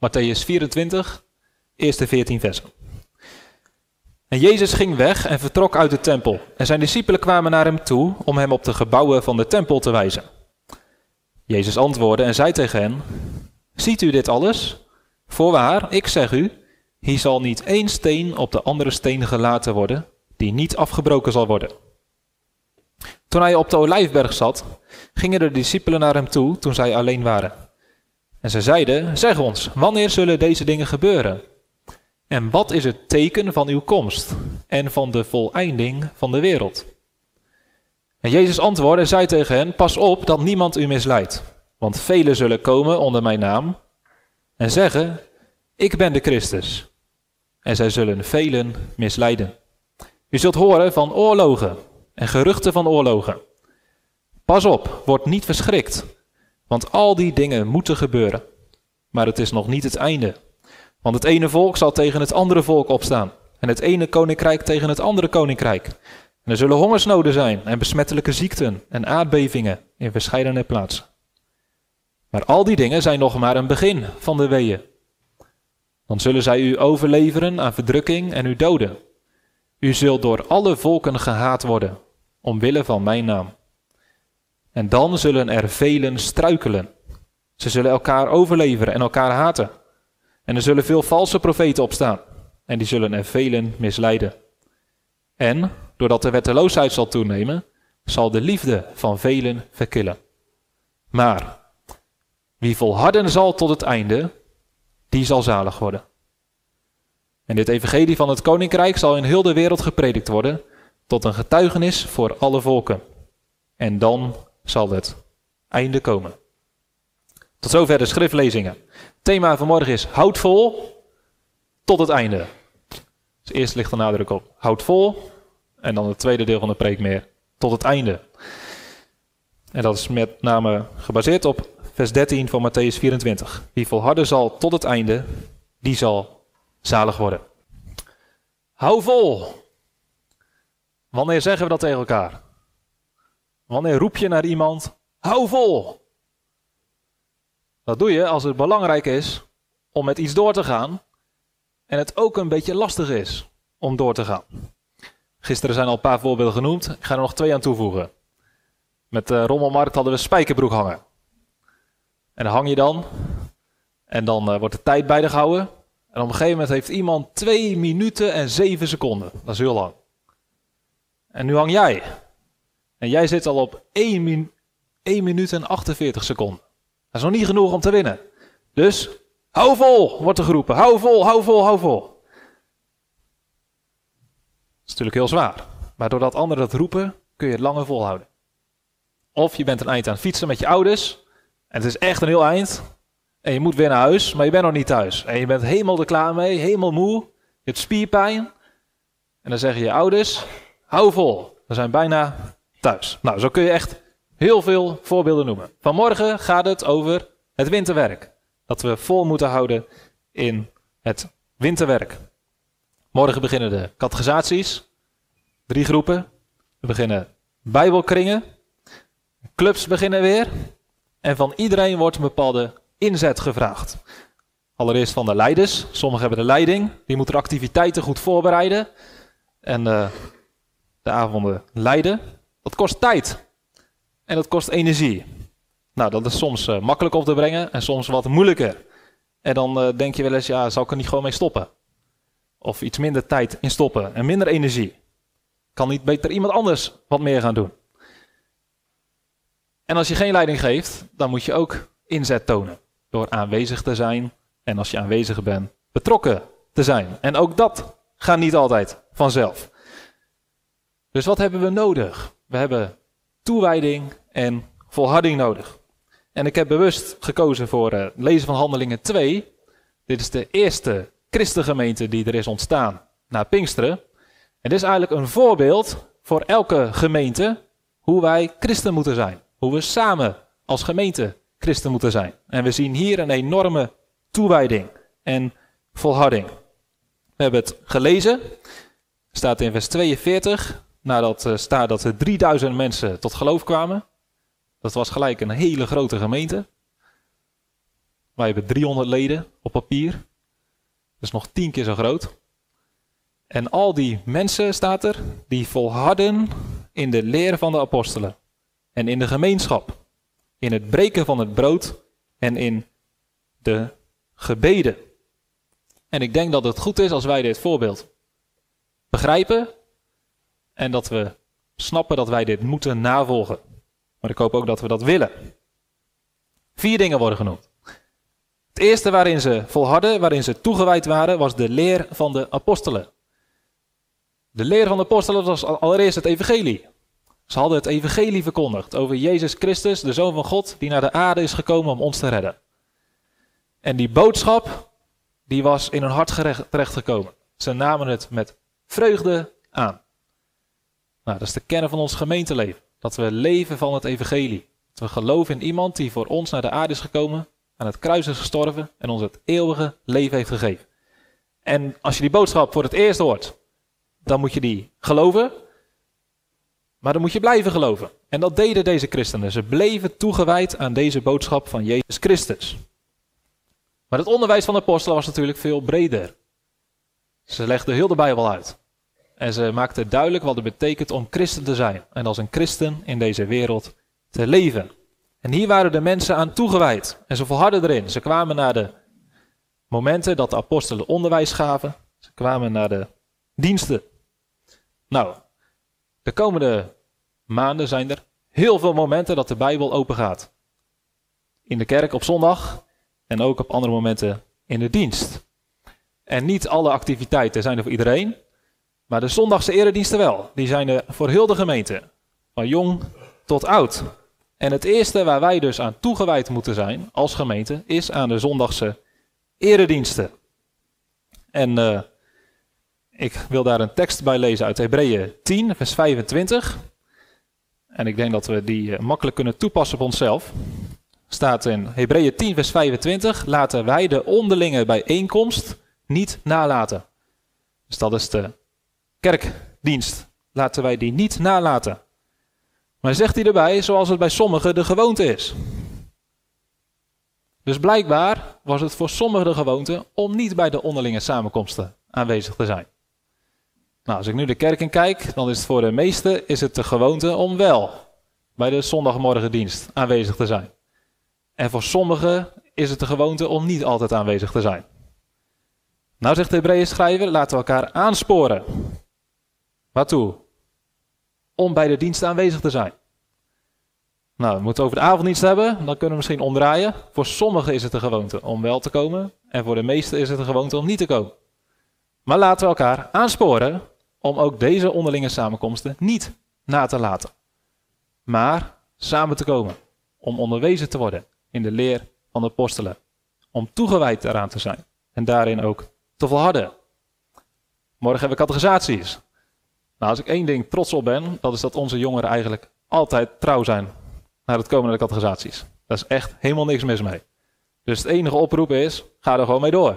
Matthäus 24, eerste 14 versen. En Jezus ging weg en vertrok uit de tempel. En zijn discipelen kwamen naar hem toe om hem op de gebouwen van de tempel te wijzen. Jezus antwoordde en zei tegen hen: Ziet u dit alles? Voorwaar, ik zeg u, hier zal niet één steen op de andere steen gelaten worden, die niet afgebroken zal worden. Toen hij op de olijfberg zat, gingen de discipelen naar hem toe toen zij alleen waren. En ze zeiden: Zeg ons, wanneer zullen deze dingen gebeuren? En wat is het teken van uw komst en van de voleinding van de wereld? En Jezus antwoordde en zei tegen hen: Pas op dat niemand u misleidt, want velen zullen komen onder mijn naam en zeggen: Ik ben de Christus. En zij zullen velen misleiden. U zult horen van oorlogen en geruchten van oorlogen. Pas op, word niet verschrikt, want al die dingen moeten gebeuren. Maar het is nog niet het einde. Want het ene volk zal tegen het andere volk opstaan, en het ene koninkrijk tegen het andere koninkrijk. En er zullen hongersnoden zijn, en besmettelijke ziekten, en aardbevingen in verschillende plaatsen. Maar al die dingen zijn nog maar een begin van de weeën. Dan zullen zij u overleveren aan verdrukking en u doden. U zult door alle volken gehaat worden, omwille van mijn naam. En dan zullen er velen struikelen. Ze zullen elkaar overleveren en elkaar haten. En er zullen veel valse profeten opstaan, en die zullen er velen misleiden. En, doordat de wetteloosheid zal toenemen, zal de liefde van velen verkillen. Maar, wie volharden zal tot het einde, die zal zalig worden. En dit evangelie van het koninkrijk zal in heel de wereld gepredikt worden, tot een getuigenis voor alle volken. En dan zal het einde komen. Tot zover de schriftlezingen. Thema van morgen is houd vol tot het einde. Dus eerst ligt de nadruk op houd vol en dan het tweede deel van de preek meer tot het einde. En dat is met name gebaseerd op vers 13 van Matthäus 24. Wie volharden zal tot het einde, die zal zalig worden. Hou vol. Wanneer zeggen we dat tegen elkaar? Wanneer roep je naar iemand, hou vol. Dat doe je als het belangrijk is om met iets door te gaan en het ook een beetje lastig is om door te gaan. Gisteren zijn al een paar voorbeelden genoemd. Ik ga er nog twee aan toevoegen. Met de rommelmarkt hadden we spijkerbroek hangen. En dan hang je dan. En dan uh, wordt de tijd bij de gehouden. En op een gegeven moment heeft iemand 2 minuten en 7 seconden. Dat is heel lang. En nu hang jij. En jij zit al op 1, min 1 minuut en 48 seconden. Dat is nog niet genoeg om te winnen. Dus hou vol, wordt er geroepen. Hou vol, hou vol, hou vol. Dat is natuurlijk heel zwaar. Maar doordat anderen dat roepen, kun je het langer volhouden. Of je bent een eind aan het fietsen met je ouders. En het is echt een heel eind. En je moet weer naar huis, maar je bent nog niet thuis. En je bent helemaal er klaar mee, helemaal moe. Je hebt spierpijn. En dan zeggen je ouders, hou vol. We zijn bijna Nou, zo kun je echt heel veel voorbeelden noemen. Vanmorgen gaat het over het winterwerk. Dat we vol moeten houden in het winterwerk. Morgen beginnen de catechisaties. Drie groepen. We beginnen bijbelkringen. Clubs beginnen weer. En van iedereen wordt een bepaalde inzet gevraagd. Allereerst van de leiders. Sommigen hebben de leiding. Die moeten activiteiten goed voorbereiden. En uh, de avonden leiden. Dat kost tijd. En dat kost energie. Nou, dat is soms uh, makkelijk op te brengen en soms wat moeilijker. En dan uh, denk je wel eens, ja, zou ik er niet gewoon mee stoppen? Of iets minder tijd in stoppen en minder energie. Kan niet beter iemand anders wat meer gaan doen? En als je geen leiding geeft, dan moet je ook inzet tonen. Door aanwezig te zijn en als je aanwezig bent, betrokken te zijn. En ook dat gaat niet altijd vanzelf. Dus wat hebben we nodig? We hebben toewijding en volharding nodig. En ik heb bewust gekozen voor het uh, lezen van Handelingen 2. Dit is de eerste christengemeente die er is ontstaan na Pinksteren. En dit is eigenlijk een voorbeeld voor elke gemeente hoe wij christen moeten zijn. Hoe we samen als gemeente christen moeten zijn. En we zien hier een enorme toewijding en volharding. We hebben het gelezen. Staat in vers 42 nadat uh, staat dat er 3000 mensen tot geloof kwamen. Dat was gelijk een hele grote gemeente. Wij hebben 300 leden op papier. Dat is nog tien keer zo groot. En al die mensen, staat er, die volharden in de leer van de apostelen. En in de gemeenschap. In het breken van het brood en in de gebeden. En ik denk dat het goed is als wij dit voorbeeld begrijpen en dat we snappen dat wij dit moeten navolgen. Maar ik hoop ook dat we dat willen. Vier dingen worden genoemd. Het eerste waarin ze volharden, waarin ze toegewijd waren, was de leer van de apostelen. De leer van de apostelen was allereerst het evangelie. Ze hadden het evangelie verkondigd over Jezus Christus, de Zoon van God, die naar de aarde is gekomen om ons te redden. En die boodschap, die was in hun hart terechtgekomen. Ze namen het met vreugde aan. Nou, dat is de kern van ons gemeenteleven. Dat we leven van het evangelie. Dat we geloven in iemand die voor ons naar de aarde is gekomen, aan het kruis is gestorven en ons het eeuwige leven heeft gegeven. En als je die boodschap voor het eerst hoort, dan moet je die geloven. Maar dan moet je blijven geloven. En dat deden deze christenen. Ze bleven toegewijd aan deze boodschap van Jezus Christus. Maar het onderwijs van de apostelen was natuurlijk veel breder. Ze legden heel de Bijbel uit. En ze maakten duidelijk wat het betekent om christen te zijn. En als een christen in deze wereld te leven. En hier waren de mensen aan toegewijd. En ze volharden erin. Ze kwamen naar de momenten dat de apostelen onderwijs gaven. Ze kwamen naar de diensten. Nou, de komende maanden zijn er heel veel momenten dat de Bijbel open gaat. In de kerk op zondag en ook op andere momenten in de dienst. En niet alle activiteiten zijn er voor iedereen, maar de zondagse erediensten wel. Die zijn er voor heel de gemeente, van jong tot oud. En het eerste waar wij dus aan toegewijd moeten zijn als gemeente is aan de zondagse erediensten. En uh, ik wil daar een tekst bij lezen uit Hebreeën 10, vers 25. En ik denk dat we die uh, makkelijk kunnen toepassen op onszelf. Staat in Hebreeën 10, vers 25. Laten wij de onderlinge bijeenkomst niet nalaten. Dus dat is de kerkdienst. Laten wij die niet nalaten. Maar zegt hij erbij, zoals het bij sommigen de gewoonte is. Dus blijkbaar was het voor sommigen de gewoonte om niet bij de onderlinge samenkomsten aanwezig te zijn. Nou, als ik nu de kerk in kijk, dan is het voor de meesten is het de gewoonte om wel bij de zondagmorgendienst aanwezig te zijn. En voor sommigen is het de gewoonte om niet altijd aanwezig te zijn. Nou zegt de Hebreeën schrijver, laten we elkaar aansporen. Waartoe? Om bij de dienst aanwezig te zijn. Nou, we moeten over de avonddienst hebben, dan kunnen we misschien omdraaien. Voor sommigen is het de gewoonte om wel te komen en voor de meesten is het de gewoonte om niet te komen. Maar laten we elkaar aansporen om ook deze onderlinge samenkomsten niet na te laten. Maar samen te komen, om onderwezen te worden in de leer van de apostelen. Om toegewijd eraan te zijn en daarin ook te volharden. Morgen hebben we categorisaties. Nou, als ik één ding trots op ben, dat is dat onze jongeren eigenlijk altijd trouw zijn naar het komen naar de. Daar is echt helemaal niks mis mee. Dus het enige oproep is, ga er gewoon mee door.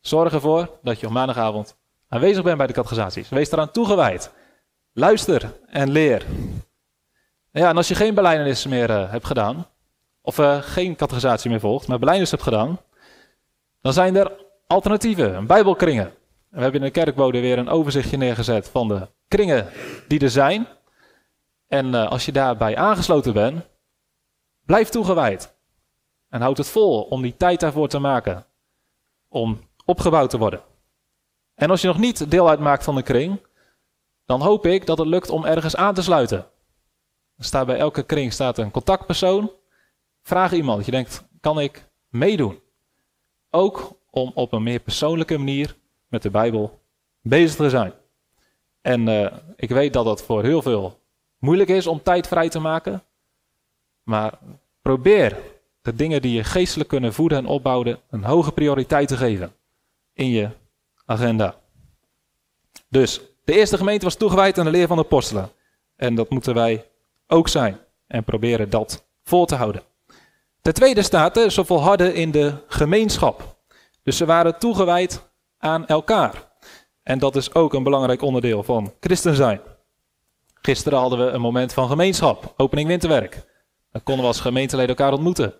Zorg ervoor dat je op maandagavond aanwezig bent bij de categorisaties. Wees eraan toegewijd. Luister en leer. Ja, en als je geen beleidenis meer uh, hebt gedaan, of uh, geen categorisatie meer volgt, maar beleidenis hebt gedaan, dan zijn er alternatieven, bijbelkringen. We hebben in de kerkbode weer een overzichtje neergezet van de kringen die er zijn. En uh, als je daarbij aangesloten bent, blijf toegewijd. En houd het vol om die tijd daarvoor te maken. Om opgebouwd te worden. En als je nog niet deel uitmaakt van de kring, dan hoop ik dat het lukt om ergens aan te sluiten. Er staat bij elke kring staat een contactpersoon. Vraag iemand je denkt, kan ik meedoen? Ook om op een meer persoonlijke manier met de Bijbel bezig te zijn. En uh, ik weet dat dat voor heel veel moeilijk is om tijd vrij te maken. Maar probeer de dingen die je geestelijk kunnen voeden en opbouwen een hoge prioriteit te geven in je agenda. Dus de eerste gemeente was toegewijd aan de leer van de apostelen. En dat moeten wij ook zijn. En proberen dat vol te houden. Ten tweede staat er, ze volharden in de gemeenschap. Dus ze waren toegewijd aan elkaar. En dat is ook een belangrijk onderdeel van christen zijn. Gisteren hadden we een moment van gemeenschap, opening winterwerk. Dan konden we als gemeenteleden elkaar ontmoeten.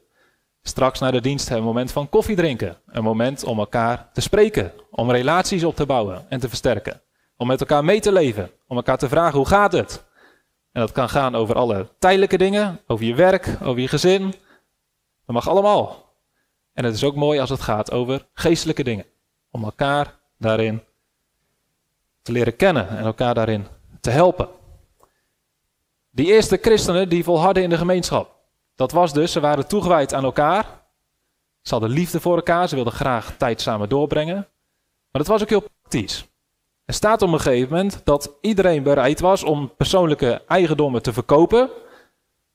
Straks na de dienst hebben we een moment van koffie drinken. Een moment om elkaar te spreken, om relaties op te bouwen en te versterken. Om met elkaar mee te leven, om elkaar te vragen hoe gaat het. En dat kan gaan over alle tijdelijke dingen, over je werk, over je gezin. Dat mag allemaal. En het is ook mooi als het gaat over geestelijke dingen. Om elkaar daarin te leren kennen en elkaar daarin te helpen. Die eerste christenen die volharden in de gemeenschap. Dat was dus, ze waren toegewijd aan elkaar. Ze hadden liefde voor elkaar, ze wilden graag tijd samen doorbrengen. Maar dat was ook heel praktisch. Er staat op een gegeven moment dat iedereen bereid was om persoonlijke eigendommen te verkopen,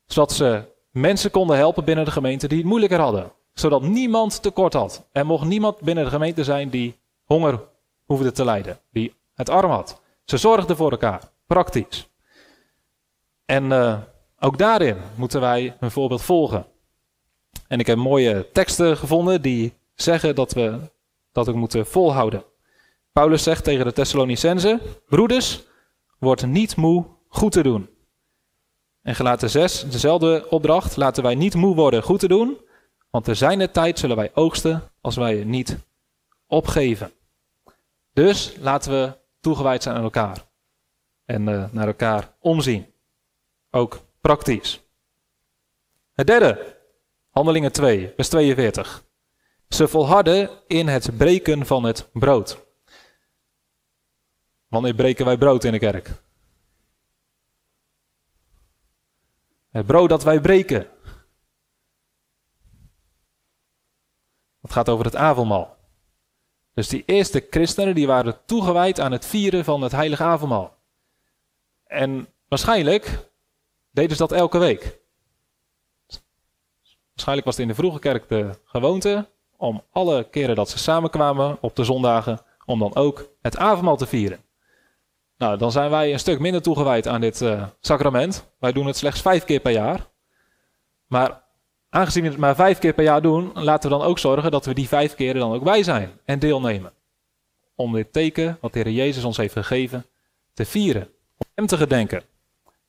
zodat ze mensen konden helpen binnen de gemeente die het moeilijker hadden. Zodat niemand tekort had. Er mocht niemand binnen de gemeente zijn die honger hoefde te lijden, die het arm had. Ze zorgden voor elkaar, praktisch. En uh, ook daarin moeten wij een voorbeeld volgen. En ik heb mooie teksten gevonden die zeggen dat we dat we moeten volhouden. Paulus zegt tegen de Thessalonicenzen: Broeders, word niet moe goed te doen. En gelaten 6, dezelfde opdracht: laten wij niet moe worden goed te doen, want er zijn de tijd zullen wij oogsten als wij niet opgeven. Dus laten we toegewijd zijn aan elkaar en uh, naar elkaar omzien. Ook praktisch. Het derde, Handelingen 2, vers 42. Ze volharden in het breken van het brood. Wanneer breken wij brood in de kerk? Het brood dat wij breken. Dat gaat over het avondmaal. Dus die eerste christenen die waren toegewijd aan het vieren van het heilige avondmaal. En waarschijnlijk deden ze dat elke week. Waarschijnlijk was het in de vroege kerk de gewoonte om alle keren dat ze samenkwamen op de zondagen, om dan ook het avondmaal te vieren. Nou, dan zijn wij een stuk minder toegewijd aan dit uh, sacrament. Wij doen het slechts vijf keer per jaar. Maar aangezien we het maar vijf keer per jaar doen, laten we dan ook zorgen dat we die vijf keren dan ook bij zijn en deelnemen. Om dit teken wat de Heer Jezus ons heeft gegeven te vieren. Om Hem te gedenken.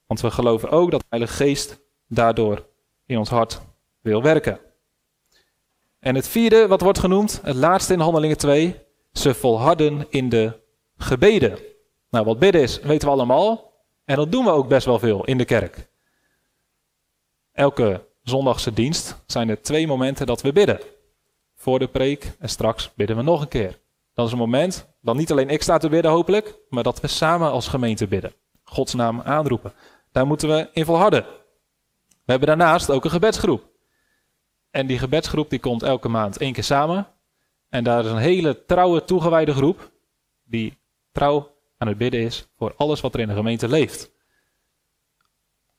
Want we geloven ook dat de Heilige Geest daardoor in ons hart wil werken. En het vierde, wat wordt genoemd, het laatste in Handelingen 2, ze volharden in de gebeden. Nou, wat bidden is, weten we allemaal. En dat doen we ook best wel veel in de kerk. Elke zondagse dienst zijn er twee momenten dat we bidden. Voor de preek en straks bidden we nog een keer. Dat is een moment, dan niet alleen ik sta te bidden hopelijk, maar dat we samen als gemeente bidden. Gods naam aanroepen. Daar moeten we in volharden. We hebben daarnaast ook een gebedsgroep. En die gebedsgroep die komt elke maand één keer samen. En daar is een hele trouwe, toegewijde groep die trouw aan het bidden is voor alles wat er in de gemeente leeft.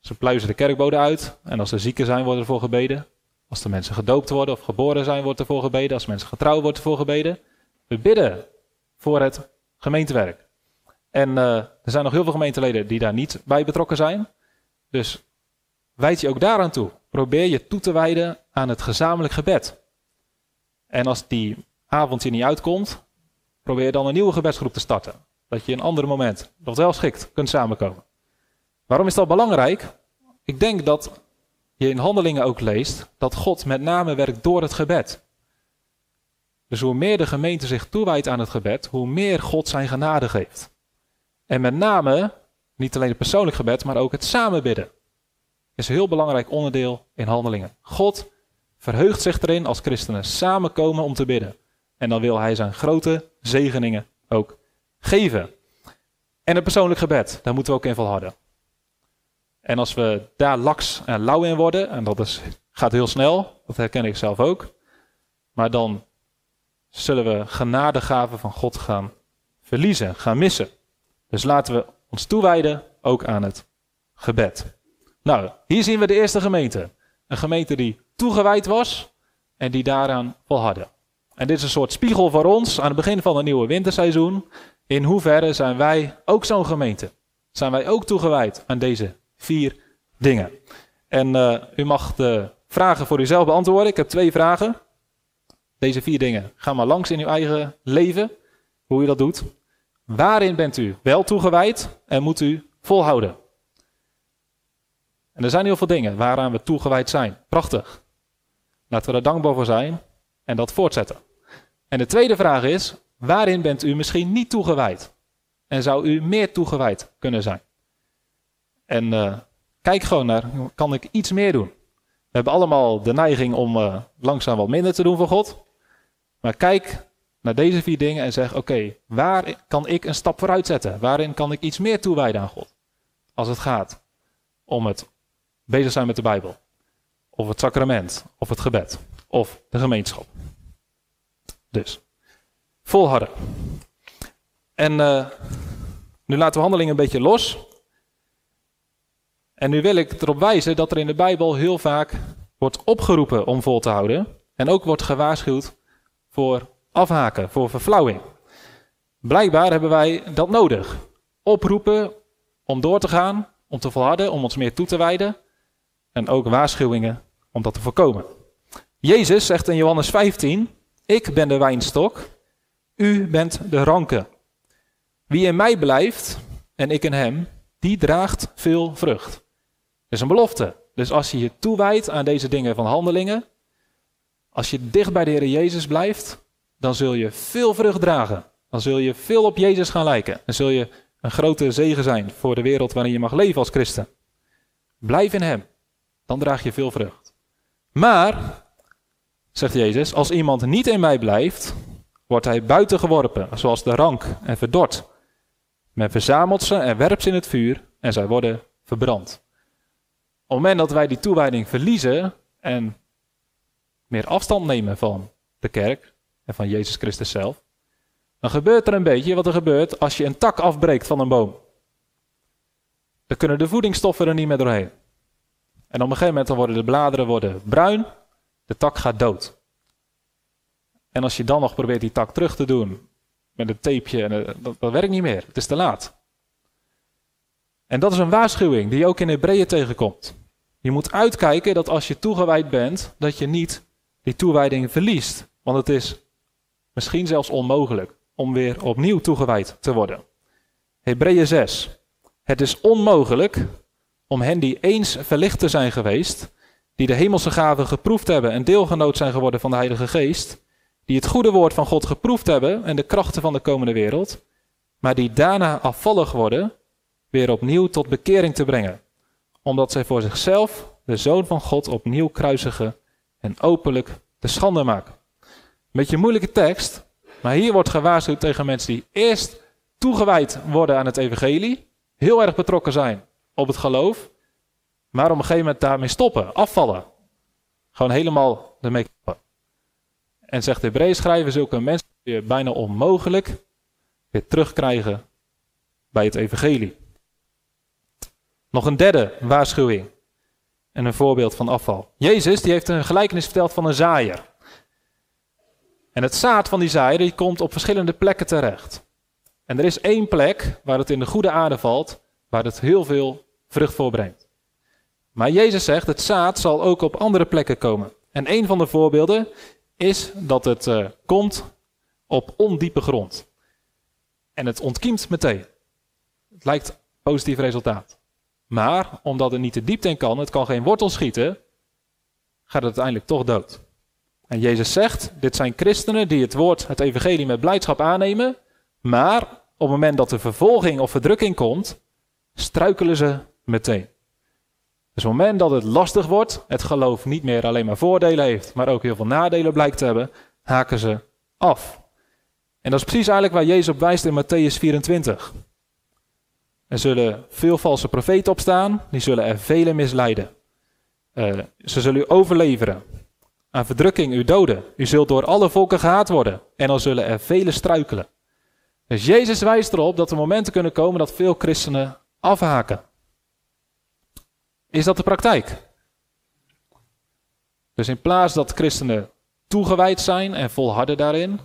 Ze pluizen de kerkbode uit en als er zieken zijn, wordt er voor gebeden. Als de mensen gedoopt worden of geboren zijn, wordt er voor gebeden. Als mensen getrouwd wordt er voor gebeden. We bidden voor het gemeentewerk. En uh, er zijn nog heel veel gemeenteleden die daar niet bij betrokken zijn. Dus wijd je ook daaraan toe. Probeer je toe te wijden aan het gezamenlijk gebed. En als die avond je niet uitkomt, probeer dan een nieuwe gebedsgroep te starten. Dat je een ander moment, dat wel schikt, kunt samenkomen. Waarom is dat belangrijk? Ik denk dat je in handelingen ook leest dat God met name werkt door het gebed. Dus hoe meer de gemeente zich toewijdt aan het gebed, hoe meer God zijn genade geeft. En met name, niet alleen het persoonlijk gebed, maar ook het samenbidden. Is een heel belangrijk onderdeel in handelingen. God verheugt zich erin als christenen samenkomen om te bidden. En dan wil hij zijn grote zegeningen ook geven. En het persoonlijk gebed, daar moeten we ook in volharden. En als we daar laks en lauw in worden, en dat is, gaat heel snel, dat herken ik zelf ook, maar dan zullen we genadegaven van God gaan verliezen, gaan missen. Dus laten we ons toewijden ook aan het gebed. Nou, hier zien we de eerste gemeente. Een gemeente die toegewijd was en die daaraan volhardde. En dit is een soort spiegel voor ons aan het begin van het nieuwe winterseizoen. In hoeverre zijn wij ook zo'n gemeente? Zijn wij ook toegewijd aan deze vier dingen? En uh, u mag de vragen voor uzelf beantwoorden. Ik heb twee vragen. Deze vier dingen. Ga maar langs in uw eigen leven, hoe u dat doet. Waarin bent u wel toegewijd en moet u volhouden? En er zijn heel veel dingen waaraan we toegewijd zijn. Prachtig. Laten we er dankbaar voor zijn en dat voortzetten. En de tweede vraag is, waarin bent u misschien niet toegewijd? En zou u meer toegewijd kunnen zijn? En uh, kijk gewoon naar, kan ik iets meer doen? We hebben allemaal de neiging om uh, langzaam wat minder te doen voor God. Maar kijk naar deze vier dingen en zeg: Oké, waar kan ik een stap vooruit zetten? Waarin kan ik iets meer toewijden aan God? Als het gaat om het bezig zijn met de Bijbel, of het sacrament, of het gebed, of de gemeenschap. Dus, volharden. En uh, nu laten we handelingen een beetje los. En nu wil ik erop wijzen dat er in de Bijbel heel vaak wordt opgeroepen om vol te houden. En ook wordt gewaarschuwd voor afhaken, voor verflauwing. Blijkbaar hebben wij dat nodig. Oproepen om door te gaan, om te volharden, om ons meer toe te wijden. En ook waarschuwingen om dat te voorkomen. Jezus zegt in Johannes 15: Ik ben de wijnstok, u bent de ranken. Wie in mij blijft en ik in hem, die draagt veel vrucht. Is een belofte. Dus als je je toewijdt aan deze dingen van handelingen, als je dicht bij de Heer Jezus blijft, dan zul je veel vrucht dragen. Dan zul je veel op Jezus gaan lijken. Dan zul je een grote zegen zijn voor de wereld waarin je mag leven als christen. Blijf in Hem. Dan draag je veel vrucht. Maar, zegt Jezus, als iemand niet in mij blijft, wordt hij buiten geworpen, zoals de rank en verdord. Men verzamelt ze en werpt ze in het vuur en zij worden verbrand. Op het moment dat wij die toewijding verliezen en meer afstand nemen van de kerk en van Jezus Christus zelf, dan gebeurt er een beetje wat er gebeurt als je een tak afbreekt van een boom. Dan kunnen de voedingsstoffen er niet meer doorheen. En op een gegeven moment dan worden de bladeren worden bruin, de tak gaat dood. En als je dan nog probeert die tak terug te doen met een tapeje, en, eh, dat, dat werkt niet meer. Het is te laat. En dat is een waarschuwing die je ook in Hebreeën tegenkomt. Je moet uitkijken dat als je toegewijd bent, dat je niet die toewijding verliest. Want het is misschien zelfs onmogelijk om weer opnieuw toegewijd te worden. Hebreeën 6. Het is onmogelijk om hen die eens verlicht te zijn geweest, die de hemelse gaven geproefd hebben en deelgenoot zijn geworden van de Heilige Geest, die het goede woord van God geproefd hebben en de krachten van de komende wereld, maar die daarna afvallig worden, weer opnieuw tot bekering te brengen, omdat zij voor zichzelf de Zoon van God opnieuw kruisigen en openlijk de schande maken. Beetje moeilijke tekst, maar hier wordt gewaarschuwd tegen mensen die eerst toegewijd worden aan het evangelie, heel erg betrokken zijn op het geloof, maar op een gegeven moment daarmee stoppen, afvallen. Gewoon helemaal ermee kappen. En zegt de Hebreeën schrijver, zulke mensen weer bijna onmogelijk weer terugkrijgen bij het evangelie. Nog een derde waarschuwing en een voorbeeld van afval. Jezus die heeft een gelijkenis verteld van een zaaier. En het zaad van die zaaier die komt op verschillende plekken terecht. En er is één plek waar het in de goede aarde valt, waar het heel veel vrucht voorbrengt. Maar Jezus zegt, het zaad zal ook op andere plekken komen. En een van de voorbeelden is dat het uh, komt op ondiepe grond. En het ontkiemt meteen. Het lijkt positief resultaat. Maar omdat het niet de diepte in kan, het kan geen wortel schieten, gaat het uiteindelijk toch dood. En Jezus zegt, dit zijn christenen die het woord, het evangelie met blijdschap aannemen, maar op het moment dat de vervolging of verdrukking komt, struikelen ze meteen. Dus op het moment dat het lastig wordt, het geloof niet meer alleen maar voordelen heeft, maar ook heel veel nadelen blijkt te hebben, haken ze af. En dat is precies eigenlijk waar Jezus op wijst in Matthäus 24. Er zullen veel valse profeten opstaan, die zullen er vele misleiden. Uh, ze zullen u overleveren. Aan verdrukking u doden. U zult door alle volken gehaat worden. En dan zullen er vele struikelen. Dus Jezus wijst erop dat er momenten kunnen komen dat veel christenen afhaken. Is dat de praktijk? Dus in plaats dat christenen toegewijd zijn en volharden daarin,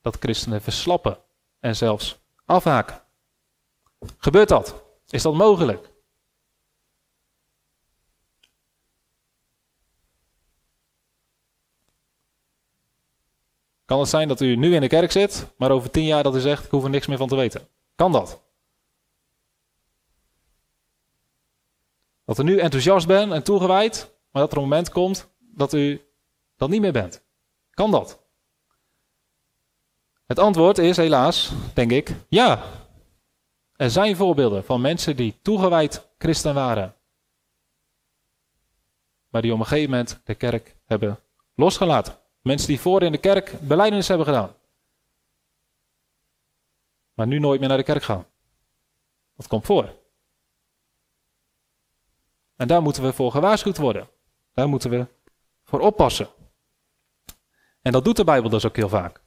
dat christenen verslappen en zelfs afhaken. Gebeurt dat? Is dat mogelijk? Kan het zijn dat u nu in de kerk zit, maar over tien jaar dat u zegt, ik hoef er niks meer van te weten? Kan dat? Dat u nu enthousiast bent en toegewijd, maar dat er een moment komt dat u dat niet meer bent? Kan dat? Het antwoord is helaas, denk ik, ja. Er zijn voorbeelden van mensen die toegewijd christen waren, maar die op een gegeven moment de kerk hebben losgelaten. Mensen die voor in de kerk beleidenis hebben gedaan, maar nu nooit meer naar de kerk gaan. Dat komt voor. En daar moeten we voor gewaarschuwd worden. Daar moeten we voor oppassen. En dat doet de Bijbel dus ook heel vaak.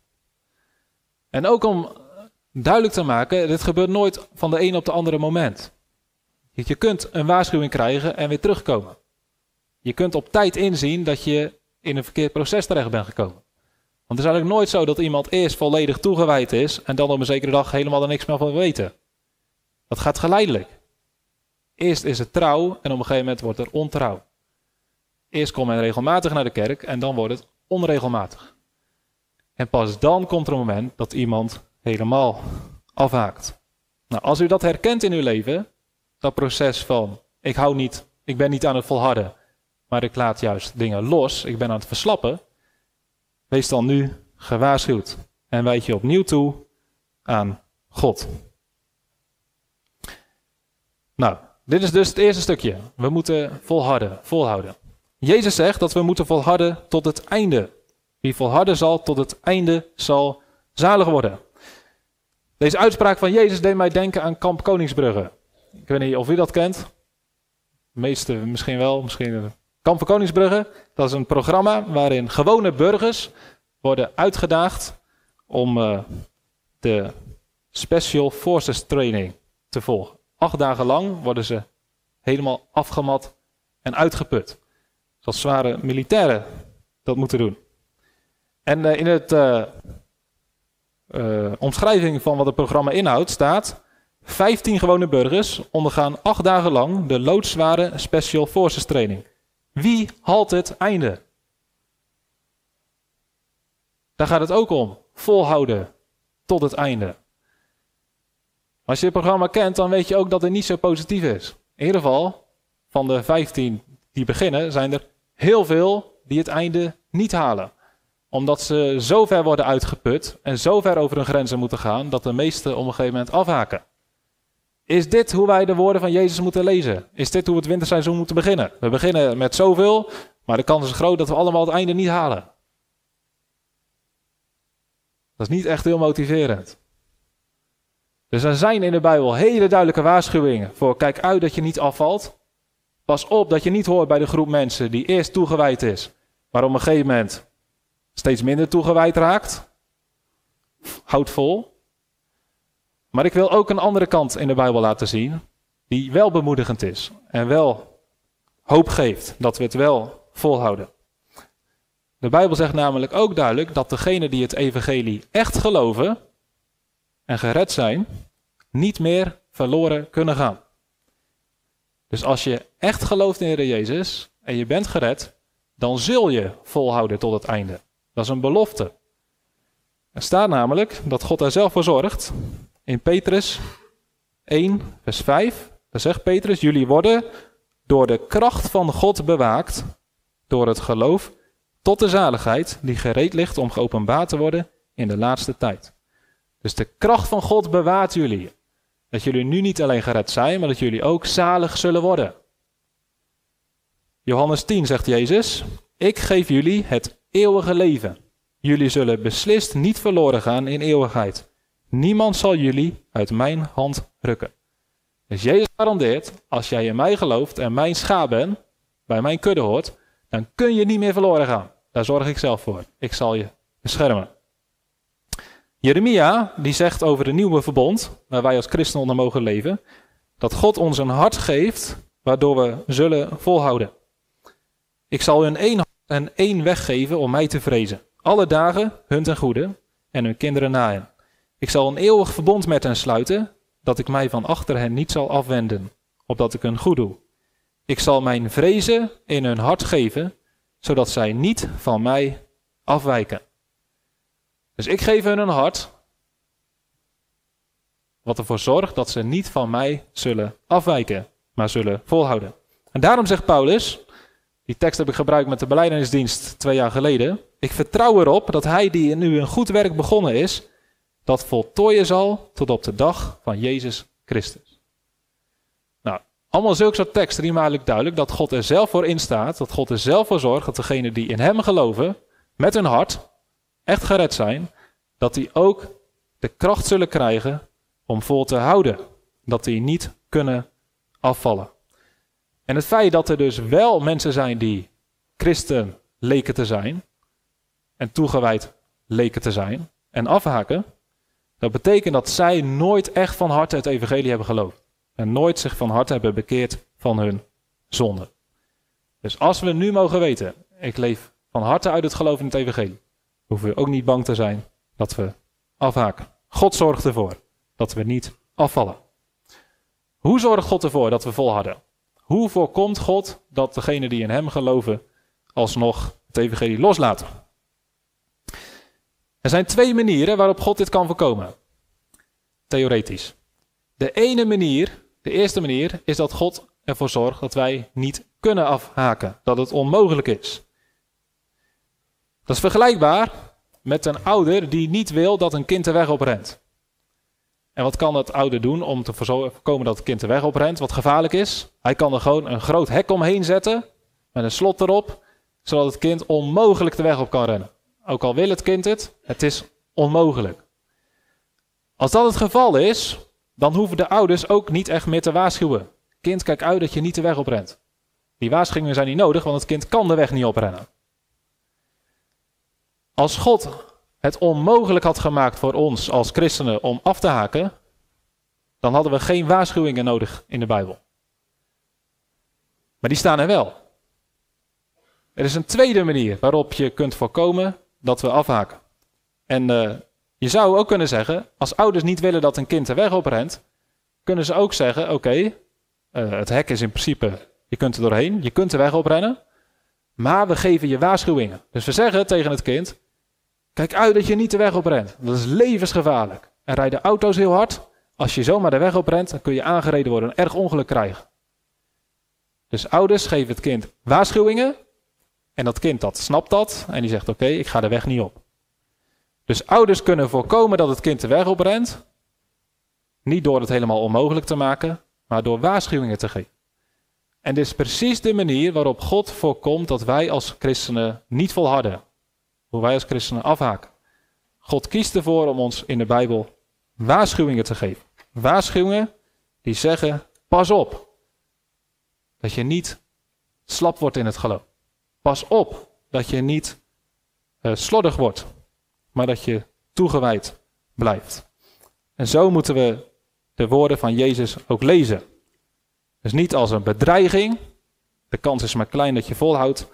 En ook om duidelijk te maken, dit gebeurt nooit van de een op de andere moment. Je kunt een waarschuwing krijgen en weer terugkomen. Je kunt op tijd inzien dat je in een verkeerd proces terecht bent gekomen. Want het is eigenlijk nooit zo dat iemand eerst volledig toegewijd is en dan op een zekere dag helemaal er niks meer van weten. Dat gaat geleidelijk. Eerst is het trouw en op een gegeven moment wordt er ontrouw. Eerst komt men regelmatig naar de kerk en dan wordt het onregelmatig. En pas dan komt er een moment dat iemand helemaal afhaakt. Nou, als u dat herkent in uw leven, dat proces van ik hou niet, ik ben niet aan het volharden, maar ik laat juist dingen los, ik ben aan het verslappen, wees dan nu gewaarschuwd en wijd je opnieuw toe aan God. Nou, dit is dus het eerste stukje. We moeten volharden, volhouden. Jezus zegt dat we moeten volharden tot het einde. Wie volharden zal tot het einde zal zalig worden. Deze uitspraak van Jezus deed mij denken aan Kamp Koningsbrugge. Ik weet niet of u dat kent. De meeste misschien wel, misschien. Kamp van Koningsbrugge, dat is een programma waarin gewone burgers worden uitgedaagd om uh, de Special Forces Training te volgen. Acht dagen lang worden ze helemaal afgemat en uitgeput. Zoals zware militairen dat moeten doen. En uh, in het uh, omschrijving van wat het programma inhoudt staat... 15 gewone burgers ondergaan acht dagen lang de loodzware Special Forces training. Wie haalt het einde? Daar gaat het ook om. Volhouden tot het einde. Als je het programma kent, dan weet je ook dat het niet zo positief is. In ieder geval, van de 15 die beginnen, zijn er heel veel die het einde niet halen. Omdat ze zo ver worden uitgeput en zo ver over hun grenzen moeten gaan, dat de meesten op een gegeven moment afhaken. Is dit hoe wij de woorden van Jezus moeten lezen? Is dit hoe we het winterseizoen moeten beginnen? We beginnen met zoveel, maar de kans is groot dat we allemaal het einde niet halen. Dat is niet echt heel motiverend. Dus er zijn in de Bijbel hele duidelijke waarschuwingen voor kijk uit dat je niet afvalt. Pas op dat je niet hoort bij de groep mensen die eerst toegewijd is, maar op een gegeven moment steeds minder toegewijd raakt. Houd vol. Maar ik wil ook een andere kant in de Bijbel laten zien, die wel bemoedigend is en wel hoop geeft dat we het wel volhouden. De Bijbel zegt namelijk ook duidelijk dat degenen die het evangelie echt geloven en gered zijn, niet meer verloren kunnen gaan. Dus als je echt gelooft in Heer Jezus en je bent gered, dan zul je volhouden tot het einde. Dat is een belofte. Er staat namelijk dat God er zelf voor zorgt. In Petrus 1, vers 5, daar zegt Petrus, jullie worden door de kracht van God bewaakt, door het geloof tot de zaligheid die gereed ligt om geopenbaard te worden in de laatste tijd. Dus de kracht van God bewaart jullie. Dat jullie nu niet alleen gered zijn, maar dat jullie ook zalig zullen worden. Johannes 10 zegt Jezus: Ik geef jullie het eeuwige leven. Jullie zullen beslist niet verloren gaan in eeuwigheid. Niemand zal jullie uit mijn hand rukken. Dus Jezus garandeert: als jij in mij gelooft en mijn schaap bent, bij mijn kudde hoort, dan kun je niet meer verloren gaan. Daar zorg ik zelf voor. Ik zal je beschermen. Jeremia die zegt over de nieuwe verbond, waar wij als christenen onder mogen leven, dat God ons een hart geeft waardoor we zullen volhouden. Ik zal hun één en één weg geven om mij te vrezen. Alle dagen hun ten goede en hun kinderen na hen. Ik zal een eeuwig verbond met hen sluiten, dat ik mij van achter hen niet zal afwenden, opdat ik hun goed doe. Ik zal mijn vrezen in hun hart geven, zodat zij niet van mij afwijken. Dus ik geef hun een hart, wat ervoor zorgt dat ze niet van mij zullen afwijken, maar zullen volhouden. En daarom zegt Paulus Die tekst heb ik gebruikt met de beleidingsdienst twee jaar geleden. Ik vertrouw erop dat hij die nu een goed werk begonnen is, dat voltooien zal tot op de dag van Jezus Christus. Nou, allemaal zulke soort teksten die maken duidelijk dat God er zelf voor instaat, dat God er zelf voor zorgt dat degenen die in hem geloven, met hun hart, echt gered zijn, dat die ook de kracht zullen krijgen om vol te houden. Dat die niet kunnen afvallen. En het feit dat er dus wel mensen zijn die christen leken te zijn en toegewijd leken te zijn en afhaken, dat betekent dat zij nooit echt van harte het evangelie hebben geloofd. En nooit zich van harte hebben bekeerd van hun zonde. Dus als we nu mogen weten, ik leef van harte uit het geloof in het evangelie, hoeven we ook niet bang te zijn dat we afhaken. God zorgt ervoor dat we niet afvallen. Hoe zorgt God ervoor dat we volharden? Hoe voorkomt God dat degenen die in Hem geloven alsnog het evangelie loslaten? Er zijn twee manieren waarop God dit kan voorkomen. Theoretisch. De ene manier, de eerste manier, is dat God ervoor zorgt dat wij niet kunnen afhaken. Dat het onmogelijk is. Dat is vergelijkbaar met een ouder die niet wil dat een kind de weg oprent. En wat kan dat ouder doen om te voorkomen dat het kind de weg oprent, wat gevaarlijk is? Hij kan er gewoon een groot hek omheen zetten, met een slot erop, zodat het kind onmogelijk de weg op kan rennen. Ook al wil het kind het, het is onmogelijk. Als dat het geval is, dan hoeven de ouders ook niet echt meer te waarschuwen. Kind, kijk uit dat je niet de weg oprent. Die waarschuwingen zijn niet nodig, want het kind kan de weg niet oprennen. Als God het onmogelijk had gemaakt voor ons als christenen om af te haken, dan hadden we geen waarschuwingen nodig in de Bijbel. Maar die staan er wel. Er is een tweede manier waarop je kunt voorkomen dat we afhaken. En uh, je zou ook kunnen zeggen, als ouders niet willen dat een kind de weg oprent, kunnen ze ook zeggen, oké, uh, het hek is in principe, je kunt er doorheen, je kunt de weg oprennen, maar we geven je waarschuwingen. Dus we zeggen tegen het kind, Kijk uit dat je niet de weg oprent. Dat is levensgevaarlijk. Er rijden auto's heel hard. Als je zomaar de weg oprent, dan kun je aangereden worden en erg ongeluk krijgen. Dus ouders geven het kind waarschuwingen. En dat kind dat snapt dat. En die zegt: Oké, ik ga de weg niet op. Dus ouders kunnen voorkomen dat het kind de weg oprent. Niet door het helemaal onmogelijk te maken, maar door waarschuwingen te geven. En dit is precies de manier waarop God voorkomt dat wij als christenen niet volharden. Hoe wij als christenen afhaken. God kiest ervoor om ons in de Bijbel waarschuwingen te geven. Waarschuwingen die zeggen: pas op. Dat je niet slap wordt in het geloof. Pas op dat je niet uh, slordig wordt, maar dat je toegewijd blijft. En zo moeten we de woorden van Jezus ook lezen. Dus niet als een bedreiging. De kans is maar klein dat je volhoudt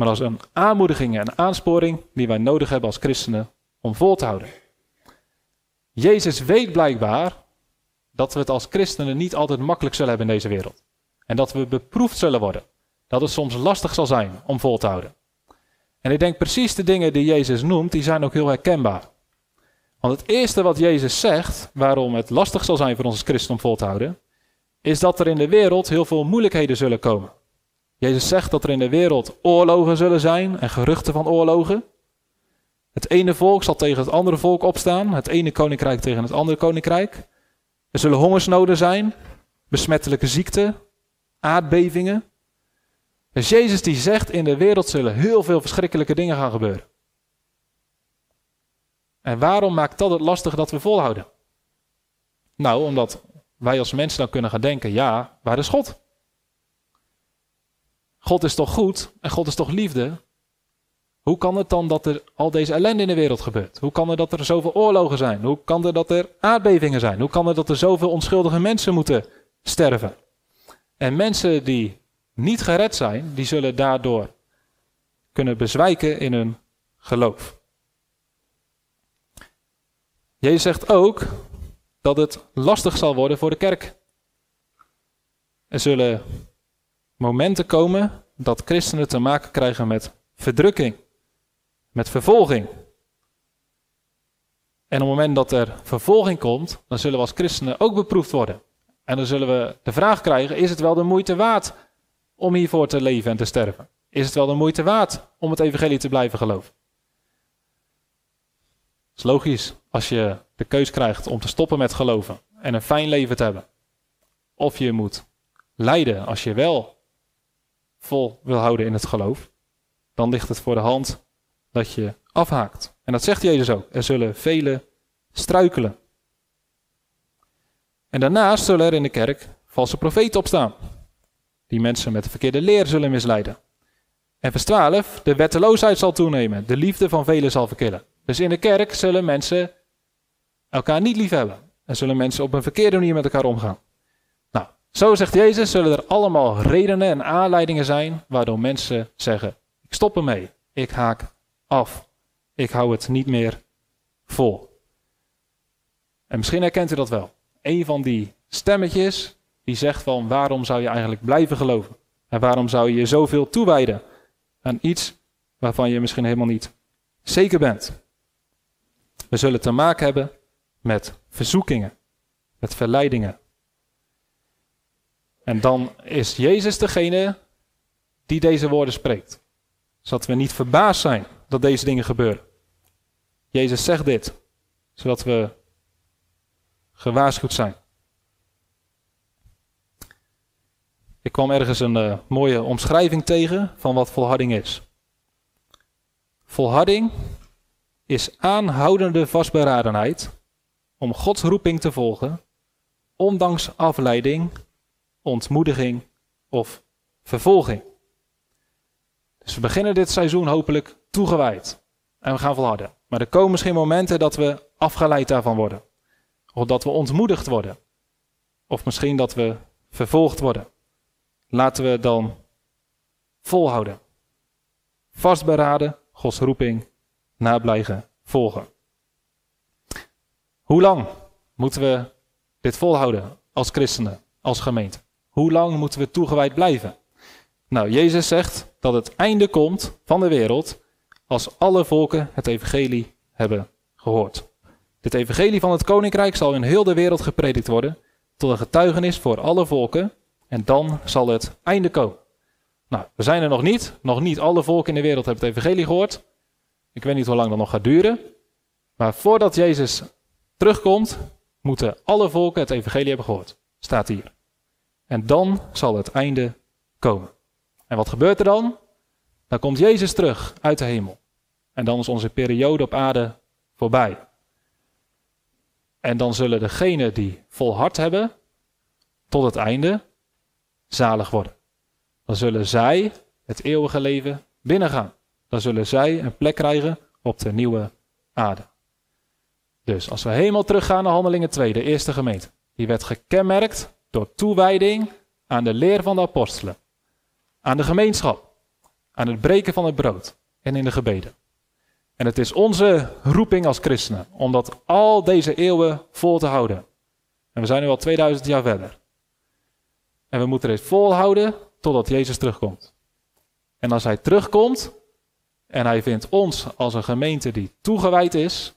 maar als een aanmoediging en aansporing die wij nodig hebben als christenen om vol te houden. Jezus weet blijkbaar dat we het als christenen niet altijd makkelijk zullen hebben in deze wereld. En dat we beproefd zullen worden. Dat het soms lastig zal zijn om vol te houden. En ik denk precies de dingen die Jezus noemt, die zijn ook heel herkenbaar. Want het eerste wat Jezus zegt, waarom het lastig zal zijn voor ons als christen om vol te houden, is dat er in de wereld heel veel moeilijkheden zullen komen. Jezus zegt dat er in de wereld oorlogen zullen zijn en geruchten van oorlogen. Het ene volk zal tegen het andere volk opstaan, het ene koninkrijk tegen het andere koninkrijk. Er zullen hongersnoden zijn, besmettelijke ziekten, aardbevingen. Dus Jezus die zegt in de wereld zullen heel veel verschrikkelijke dingen gaan gebeuren. En waarom maakt dat het lastig dat we volhouden? Nou, omdat wij als mensen dan kunnen gaan denken, ja, waar is God? God is toch goed en God is toch liefde? Hoe kan het dan dat er al deze ellende in de wereld gebeurt? Hoe kan het dat er zoveel oorlogen zijn? Hoe kan het dat er aardbevingen zijn? Hoe kan het dat er zoveel onschuldige mensen moeten sterven? En mensen die niet gered zijn, die zullen daardoor kunnen bezwijken in hun geloof. Jezus zegt ook dat het lastig zal worden voor de kerk. Er zullen momenten komen dat christenen te maken krijgen met verdrukking, met vervolging. En op het moment dat er vervolging komt, dan zullen we als christenen ook beproefd worden. En dan zullen we de vraag krijgen: is het wel de moeite waard om hiervoor te leven en te sterven? Is het wel de moeite waard om het evangelie te blijven geloven? Het is logisch als je de keus krijgt om te stoppen met geloven en een fijn leven te hebben. Of je moet lijden als je wel vol wil houden in het geloof. Dan ligt het voor de hand dat je afhaakt. En dat zegt Jezus ook. Er zullen velen struikelen. En daarnaast zullen er in de kerk valse profeten opstaan. Die mensen met de verkeerde leer zullen misleiden. En vers 12, de wetteloosheid zal toenemen. De liefde van velen zal verkillen. Dus in de kerk zullen mensen elkaar niet lief hebben. En zullen mensen op een verkeerde manier met elkaar omgaan. Zo zegt Jezus, zullen er allemaal redenen en aanleidingen zijn waardoor mensen zeggen: Ik stop ermee. Ik haak af. Ik hou het niet meer vol. En misschien herkent u dat wel. Een van die stemmetjes die zegt van waarom zou je eigenlijk blijven geloven? En waarom zou je je zoveel toewijden aan iets waarvan je misschien helemaal niet zeker bent? We zullen te maken hebben met verzoekingen, met verleidingen. En dan is Jezus degene die deze woorden spreekt. Zodat we niet verbaasd zijn dat deze dingen gebeuren. Jezus zegt dit, zodat we gewaarschuwd zijn. Ik kwam ergens een uh, mooie omschrijving tegen van wat volharding is. Volharding is aanhoudende vastberadenheid om Gods roeping te volgen, ondanks afleiding, ontmoediging of vervolging. Dus we beginnen dit seizoen hopelijk toegewijd en we gaan volharden. Maar er komen misschien momenten dat we afgeleid daarvan worden. Of dat we ontmoedigd worden. Of misschien dat we vervolgd worden. Laten we dan volhouden. Vastberaden, Gods roeping, nablijven, volgen. Hoe lang moeten we dit volhouden als christenen, als gemeente? Hoe lang moeten we toegewijd blijven? Nou, Jezus zegt dat het einde komt van de wereld als alle volken het evangelie hebben gehoord. Dit evangelie van het koninkrijk zal in heel de wereld gepredikt worden, tot een getuigenis voor alle volken, en dan zal het einde komen. Nou, we zijn er nog niet. Nog niet alle volken in de wereld hebben het evangelie gehoord. Ik weet niet hoe lang dat nog gaat duren. Maar voordat Jezus terugkomt, moeten alle volken het evangelie hebben gehoord. Staat hier. En dan zal het einde komen. En wat gebeurt er dan? Dan komt Jezus terug uit de hemel. En dan is onze periode op aarde voorbij. En dan zullen degenen die volhard hebben tot het einde zalig worden. Dan zullen zij het eeuwige leven binnengaan. Dan zullen zij een plek krijgen op de nieuwe aarde. Dus als we helemaal teruggaan naar Handelingen 2, de eerste gemeente. Die werd gekenmerkt door toewijding aan de leer van de apostelen. Aan de gemeenschap. Aan het breken van het brood. En in de gebeden. En het is onze roeping als christenen om dat al deze eeuwen vol te houden. En we zijn nu al 2000 jaar verder. En we moeten dit volhouden totdat Jezus terugkomt. En als hij terugkomt en hij vindt ons als een gemeente die toegewijd is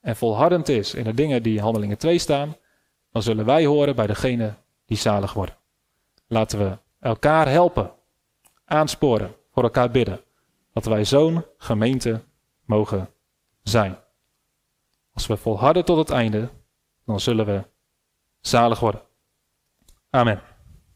en volhardend is in de dingen die in Handelingen 2 staan, dan zullen wij horen bij degene die zalig worden. Laten we elkaar helpen, aansporen, voor elkaar bidden, dat wij zo'n gemeente mogen zijn. Als we volharden tot het einde, dan zullen we zalig worden. Amen.